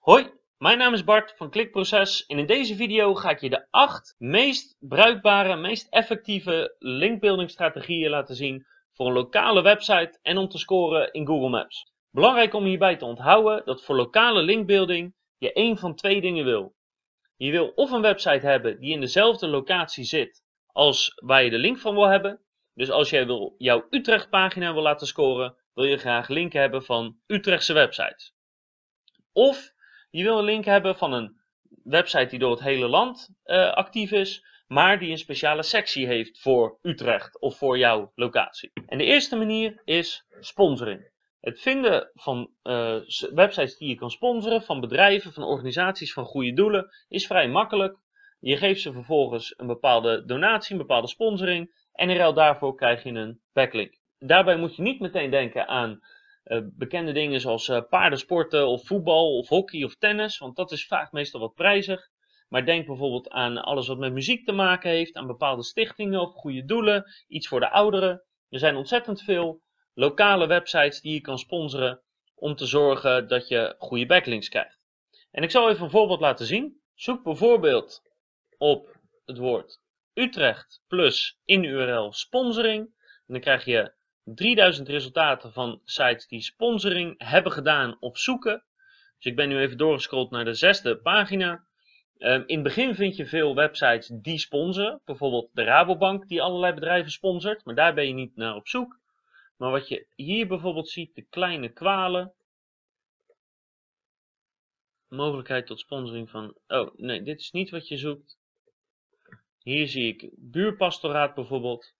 Hoi, mijn naam is Bart van Klikproces en in deze video ga ik je de 8 meest bruikbare, meest effectieve linkbuilding laten zien voor een lokale website en om te scoren in Google Maps. Belangrijk om hierbij te onthouden dat voor lokale linkbuilding je één van twee dingen wil. Je wil of een website hebben die in dezelfde locatie zit als waar je de link van wil hebben. Dus als jij wil, jouw Utrecht pagina wil laten scoren, wil je graag linken hebben van Utrechtse websites. Of je wil een link hebben van een website die door het hele land uh, actief is, maar die een speciale sectie heeft voor Utrecht of voor jouw locatie. En de eerste manier is sponsoring. Het vinden van uh, websites die je kan sponsoren, van bedrijven, van organisaties, van goede doelen, is vrij makkelijk. Je geeft ze vervolgens een bepaalde donatie, een bepaalde sponsoring en in ruil daarvoor krijg je een backlink. Daarbij moet je niet meteen denken aan bekende dingen zoals uh, paardensporten of voetbal of hockey of tennis, want dat is vaak meestal wat prijzig. Maar denk bijvoorbeeld aan alles wat met muziek te maken heeft, aan bepaalde stichtingen of goede doelen, iets voor de ouderen. Er zijn ontzettend veel lokale websites die je kan sponsoren om te zorgen dat je goede backlinks krijgt. En ik zal even een voorbeeld laten zien. Zoek bijvoorbeeld op het woord Utrecht plus in URL sponsoring. En dan krijg je 3000 resultaten van sites die sponsoring hebben gedaan op zoeken. Dus ik ben nu even doorgescrolld naar de zesde pagina. Um, in het begin vind je veel websites die sponsoren. Bijvoorbeeld de Rabobank die allerlei bedrijven sponsort. Maar daar ben je niet naar op zoek. Maar wat je hier bijvoorbeeld ziet, de kleine kwalen. Mogelijkheid tot sponsoring van... Oh, nee, dit is niet wat je zoekt. Hier zie ik buurpastoraat bijvoorbeeld.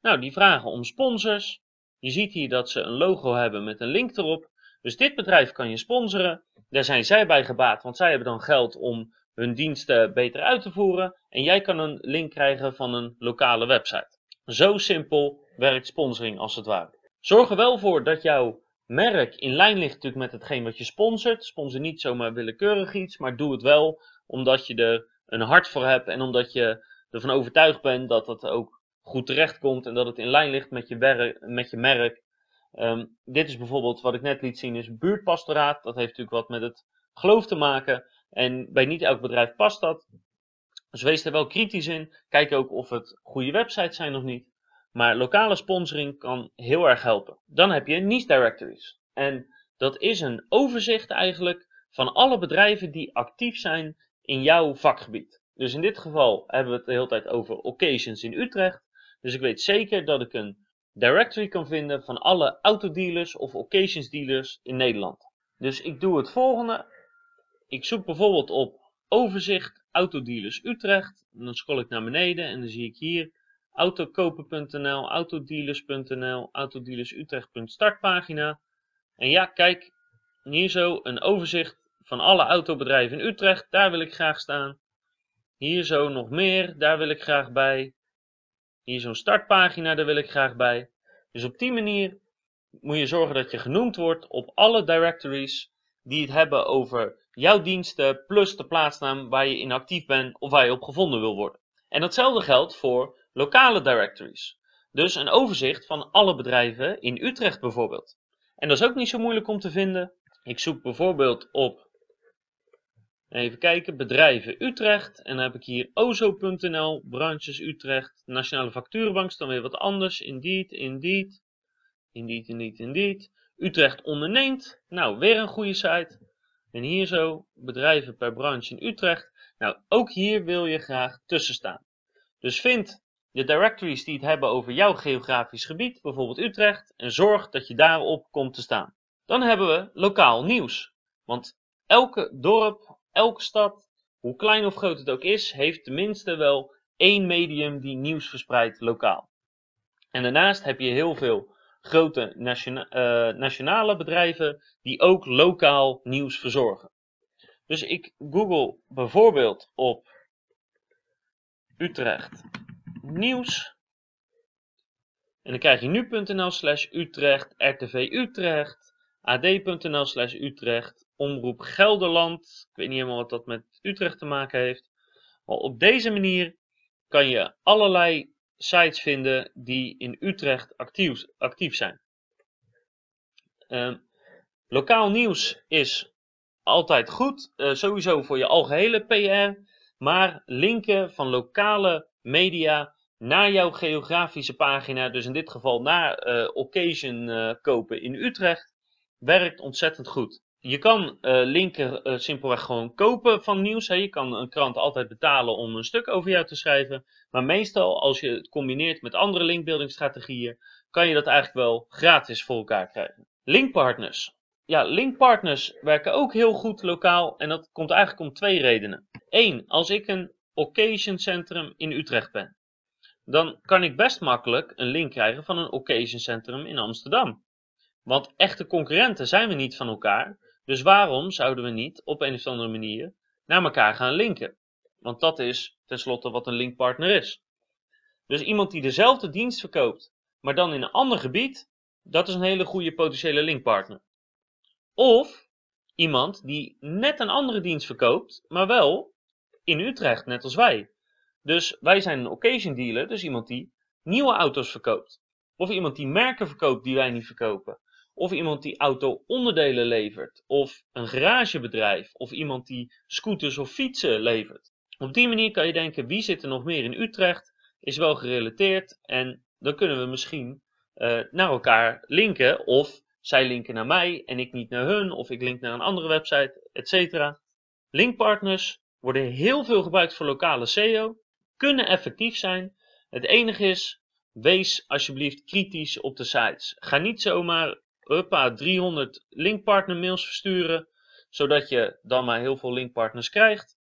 Nou, die vragen om sponsors. Je ziet hier dat ze een logo hebben met een link erop. Dus dit bedrijf kan je sponsoren. Daar zijn zij bij gebaat, want zij hebben dan geld om hun diensten beter uit te voeren. En jij kan een link krijgen van een lokale website. Zo simpel werkt sponsoring als het ware. Zorg er wel voor dat jouw merk in lijn ligt natuurlijk met hetgeen wat je sponsort. Sponsor niet zomaar willekeurig iets, maar doe het wel omdat je er een hart voor hebt en omdat je ervan overtuigd bent dat het ook goed terechtkomt en dat het in lijn ligt met je, werk, met je merk. Um, dit is bijvoorbeeld wat ik net liet zien, is buurtpastoraat. Dat heeft natuurlijk wat met het geloof te maken. En bij niet elk bedrijf past dat. Dus wees er wel kritisch in. Kijk ook of het goede websites zijn of niet. Maar lokale sponsoring kan heel erg helpen. Dan heb je niche directories. En dat is een overzicht eigenlijk van alle bedrijven die actief zijn in jouw vakgebied. Dus in dit geval hebben we het de hele tijd over occasions in Utrecht. Dus ik weet zeker dat ik een directory kan vinden van alle autodealers of occasions dealers in Nederland. Dus ik doe het volgende. Ik zoek bijvoorbeeld op overzicht autodealers Utrecht. dan scroll ik naar beneden en dan zie ik hier autokopen.nl, autodealers.nl, autodealersutrecht.startpagina. En ja, kijk, hier zo een overzicht van alle autobedrijven in Utrecht. Daar wil ik graag staan. Hier zo nog meer, daar wil ik graag bij. Hier zo'n startpagina, daar wil ik graag bij. Dus op die manier moet je zorgen dat je genoemd wordt op alle directories die het hebben over jouw diensten plus de plaatsnaam waar je in actief bent of waar je op gevonden wil worden. En datzelfde geldt voor lokale directories. Dus een overzicht van alle bedrijven in Utrecht bijvoorbeeld. En dat is ook niet zo moeilijk om te vinden. Ik zoek bijvoorbeeld op Even kijken, bedrijven Utrecht. En dan heb ik hier ozo.nl, branches Utrecht, Nationale Facturenbank, is dan weer wat anders. Indeed, Indeed, Indeed, Indeed, Indeed. Utrecht onderneemt, nou weer een goede site. En hier zo, bedrijven per branche in Utrecht. Nou, ook hier wil je graag tussen staan. Dus vind de directories die het hebben over jouw geografisch gebied, bijvoorbeeld Utrecht, en zorg dat je daarop komt te staan. Dan hebben we lokaal nieuws. Want elke dorp elke stad, hoe klein of groot het ook is, heeft tenminste wel één medium die nieuws verspreidt lokaal. En daarnaast heb je heel veel grote uh, nationale bedrijven die ook lokaal nieuws verzorgen. Dus ik google bijvoorbeeld op Utrecht nieuws. En dan krijg je nu.nl slash Utrecht, RTV Utrecht, ad.nl slash Utrecht, Omroep Gelderland. Ik weet niet helemaal wat dat met Utrecht te maken heeft. Maar op deze manier kan je allerlei sites vinden die in Utrecht actief, actief zijn. Uh, lokaal nieuws is altijd goed, uh, sowieso voor je algehele PR, maar linken van lokale media naar jouw geografische pagina, dus in dit geval naar uh, Occasion uh, kopen in Utrecht, werkt ontzettend goed. Je kan uh, linken simpelweg gewoon kopen van nieuws. Hè. Je kan een krant altijd betalen om een stuk over jou te schrijven. Maar meestal, als je het combineert met andere linkbuildingstrategieën, kan je dat eigenlijk wel gratis voor elkaar krijgen. Linkpartners. Ja, linkpartners werken ook heel goed lokaal en dat komt eigenlijk om twee redenen. Eén, als ik een occasion centrum in Utrecht ben, dan kan ik best makkelijk een link krijgen van een occasion centrum in Amsterdam. Want echte concurrenten zijn we niet van elkaar, dus waarom zouden we niet op een of andere manier naar elkaar gaan linken? Want dat is tenslotte wat een linkpartner is. Dus iemand die dezelfde dienst verkoopt, maar dan in een ander gebied, dat is een hele goede potentiële linkpartner. Of iemand die net een andere dienst verkoopt, maar wel in Utrecht, net als wij. Dus wij zijn een occasion dealer, dus iemand die nieuwe auto's verkoopt. Of iemand die merken verkoopt die wij niet verkopen. Of iemand die auto-onderdelen levert. Of een garagebedrijf. Of iemand die scooters of fietsen levert. Op die manier kan je denken, wie zit er nog meer in Utrecht? Is wel gerelateerd en dan kunnen we misschien uh, naar elkaar linken. Of zij linken naar mij en ik niet naar hun. Of ik link naar een andere website, etc. Linkpartners worden heel veel gebruikt voor lokale SEO. Kunnen effectief zijn. Het enige is, wees alsjeblieft kritisch op de sites. Ga niet zomaar huppa, 300 linkpartner mails versturen, zodat je dan maar heel veel linkpartners krijgt.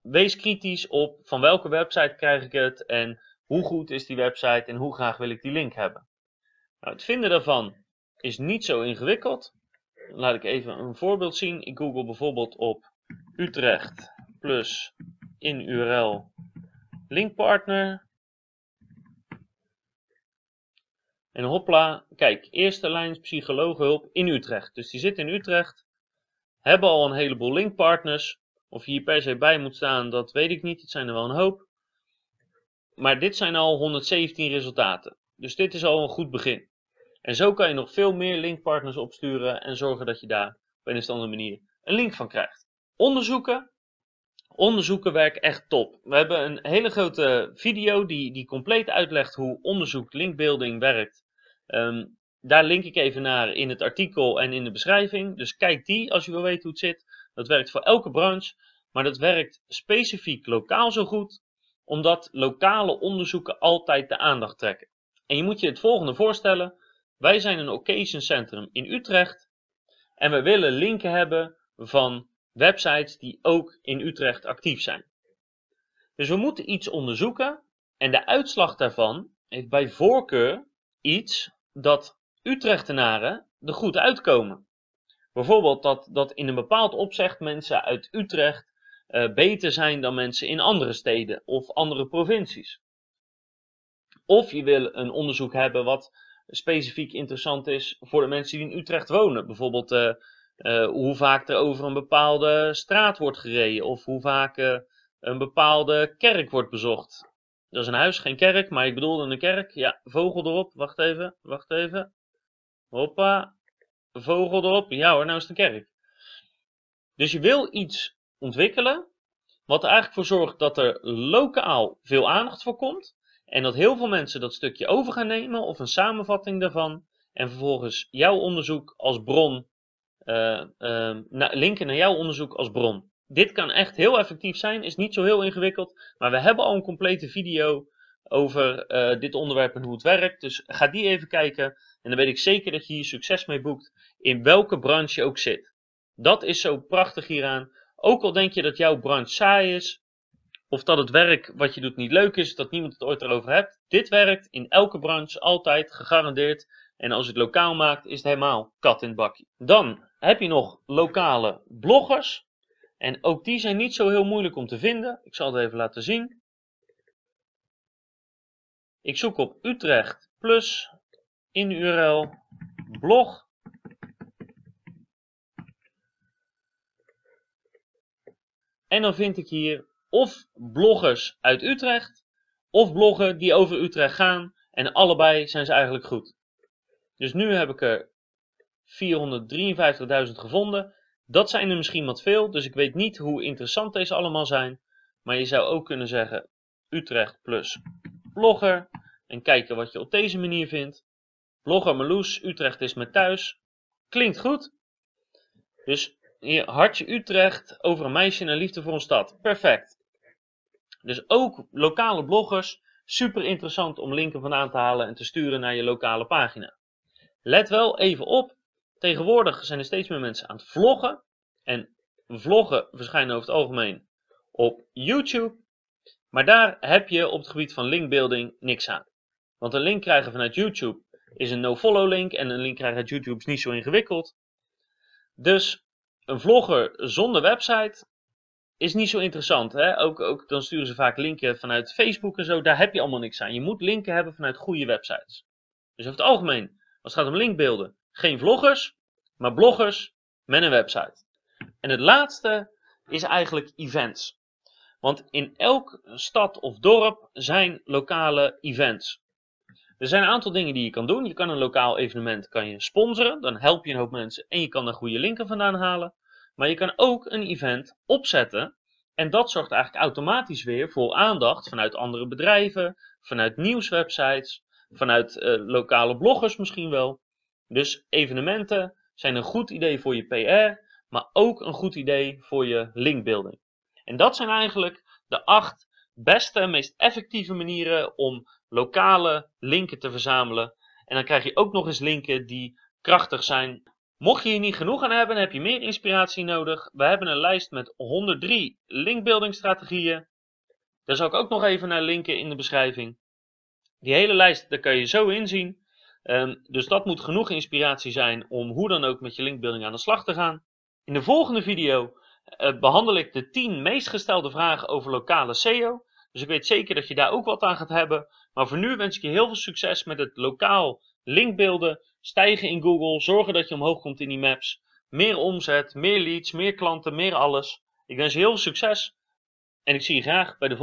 Wees kritisch op van welke website krijg ik het en hoe goed is die website en hoe graag wil ik die link hebben. Nou, het vinden daarvan is niet zo ingewikkeld. Laat ik even een voorbeeld zien. Ik google bijvoorbeeld op Utrecht plus in URL linkpartner. En hopla, kijk, eerste lijn psychologenhulp in Utrecht. Dus die zit in Utrecht, hebben al een heleboel linkpartners. Of je hier per se bij moet staan, dat weet ik niet. Het zijn er wel een hoop. Maar dit zijn al 117 resultaten. Dus dit is al een goed begin. En zo kan je nog veel meer linkpartners opsturen en zorgen dat je daar op een of andere manier een link van krijgt. Onderzoeken. Onderzoeken werken echt top. We hebben een hele grote video die, die compleet uitlegt hoe onderzoek linkbuilding werkt. Um, daar link ik even naar in het artikel en in de beschrijving. Dus kijk die als je wil weten hoe het zit. Dat werkt voor elke branche, maar dat werkt specifiek lokaal zo goed, omdat lokale onderzoeken altijd de aandacht trekken. En je moet je het volgende voorstellen. Wij zijn een occasion centrum in Utrecht en we willen linken hebben van websites die ook in Utrecht actief zijn. Dus we moeten iets onderzoeken en de uitslag daarvan heeft bij voorkeur iets dat Utrechtenaren er goed uitkomen. Bijvoorbeeld dat, dat in een bepaald opzicht mensen uit Utrecht uh, beter zijn dan mensen in andere steden of andere provincies. Of je wil een onderzoek hebben wat specifiek interessant is voor de mensen die in Utrecht wonen. Bijvoorbeeld uh, uh, hoe vaak er over een bepaalde straat wordt gereden of hoe vaak een bepaalde kerk wordt bezocht. Dat is een huis, geen kerk, maar ik bedoelde een kerk. Ja, vogel erop. Wacht even, wacht even. Hoppa. Vogel erop. Ja hoor, nou is het een kerk. Dus je wil iets ontwikkelen wat er eigenlijk voor zorgt dat er lokaal veel aandacht voor komt. En dat heel veel mensen dat stukje over gaan nemen of een samenvatting daarvan. En vervolgens jouw onderzoek als bron, uh, uh, linken naar jouw onderzoek als bron. Dit kan echt heel effectief zijn, is niet zo heel ingewikkeld. Maar we hebben al een complete video over uh, dit onderwerp en hoe het werkt. Dus ga die even kijken. En dan weet ik zeker dat je hier succes mee boekt. In welke branche je ook zit. Dat is zo prachtig hieraan. Ook al denk je dat jouw branche saai is, of dat het werk wat je doet niet leuk is, dat niemand het ooit erover hebt. Dit werkt in elke branche altijd gegarandeerd. En als je het lokaal maakt, is het helemaal kat in het bakje. Dan heb je nog lokale bloggers. En ook die zijn niet zo heel moeilijk om te vinden. Ik zal het even laten zien. Ik zoek op Utrecht plus in URL blog. En dan vind ik hier of bloggers uit Utrecht, of bloggen die over Utrecht gaan. En allebei zijn ze eigenlijk goed. Dus nu heb ik er 453.000 gevonden. Dat zijn er misschien wat veel, dus ik weet niet hoe interessant deze allemaal zijn. Maar je zou ook kunnen zeggen Utrecht plus blogger. En kijken wat je op deze manier vindt. Blogger Meloes, Utrecht is mijn thuis. Klinkt goed. Dus hier, Hartje Utrecht over een meisje en liefde voor een stad. Perfect. Dus ook lokale bloggers, super interessant om linken vandaan te halen en te sturen naar je lokale pagina. Let wel even op, tegenwoordig zijn er steeds meer mensen aan het vloggen. En vloggen verschijnen over het algemeen op YouTube. Maar daar heb je op het gebied van linkbuilding niks aan. Want een link krijgen vanuit YouTube is een no-follow link en een link krijgen uit YouTube is niet zo ingewikkeld. Dus een vlogger zonder website is niet zo interessant. Hè? Ook, ook, dan sturen ze vaak linken vanuit Facebook en zo. Daar heb je allemaal niks aan. Je moet linken hebben vanuit goede websites. Dus over het algemeen, als het gaat om linkbeelden, geen vloggers, maar bloggers met een website. En het laatste is eigenlijk events. Want in elk stad of dorp zijn lokale events. Er zijn een aantal dingen die je kan doen. Je kan een lokaal evenement kan je sponsoren. Dan help je een hoop mensen en je kan er goede linken vandaan halen. Maar je kan ook een event opzetten. En dat zorgt eigenlijk automatisch weer voor aandacht vanuit andere bedrijven, vanuit nieuwswebsites, vanuit uh, lokale bloggers misschien wel. Dus evenementen zijn een goed idee voor je PR, maar ook een goed idee voor je linkbuilding. En dat zijn eigenlijk de acht beste, meest effectieve manieren om lokale linken te verzamelen. En dan krijg je ook nog eens linken die krachtig zijn. Mocht je hier niet genoeg aan hebben, heb je meer inspiratie nodig. We hebben een lijst met 103 linkbuilding strategieën. Daar zal ik ook nog even naar linken in de beschrijving. Die hele lijst, daar kan je zo inzien. Um, dus dat moet genoeg inspiratie zijn om hoe dan ook met je linkbuilding aan de slag te gaan. In de volgende video uh, behandel ik de 10 meest gestelde vragen over lokale SEO. Dus ik weet zeker dat je daar ook wat aan gaat hebben. Maar voor nu wens ik je heel veel succes met het lokaal linkbeelden, stijgen in Google, zorgen dat je omhoog komt in die maps. Meer omzet, meer leads, meer klanten, meer alles. Ik wens je heel veel succes en ik zie je graag bij de volgende.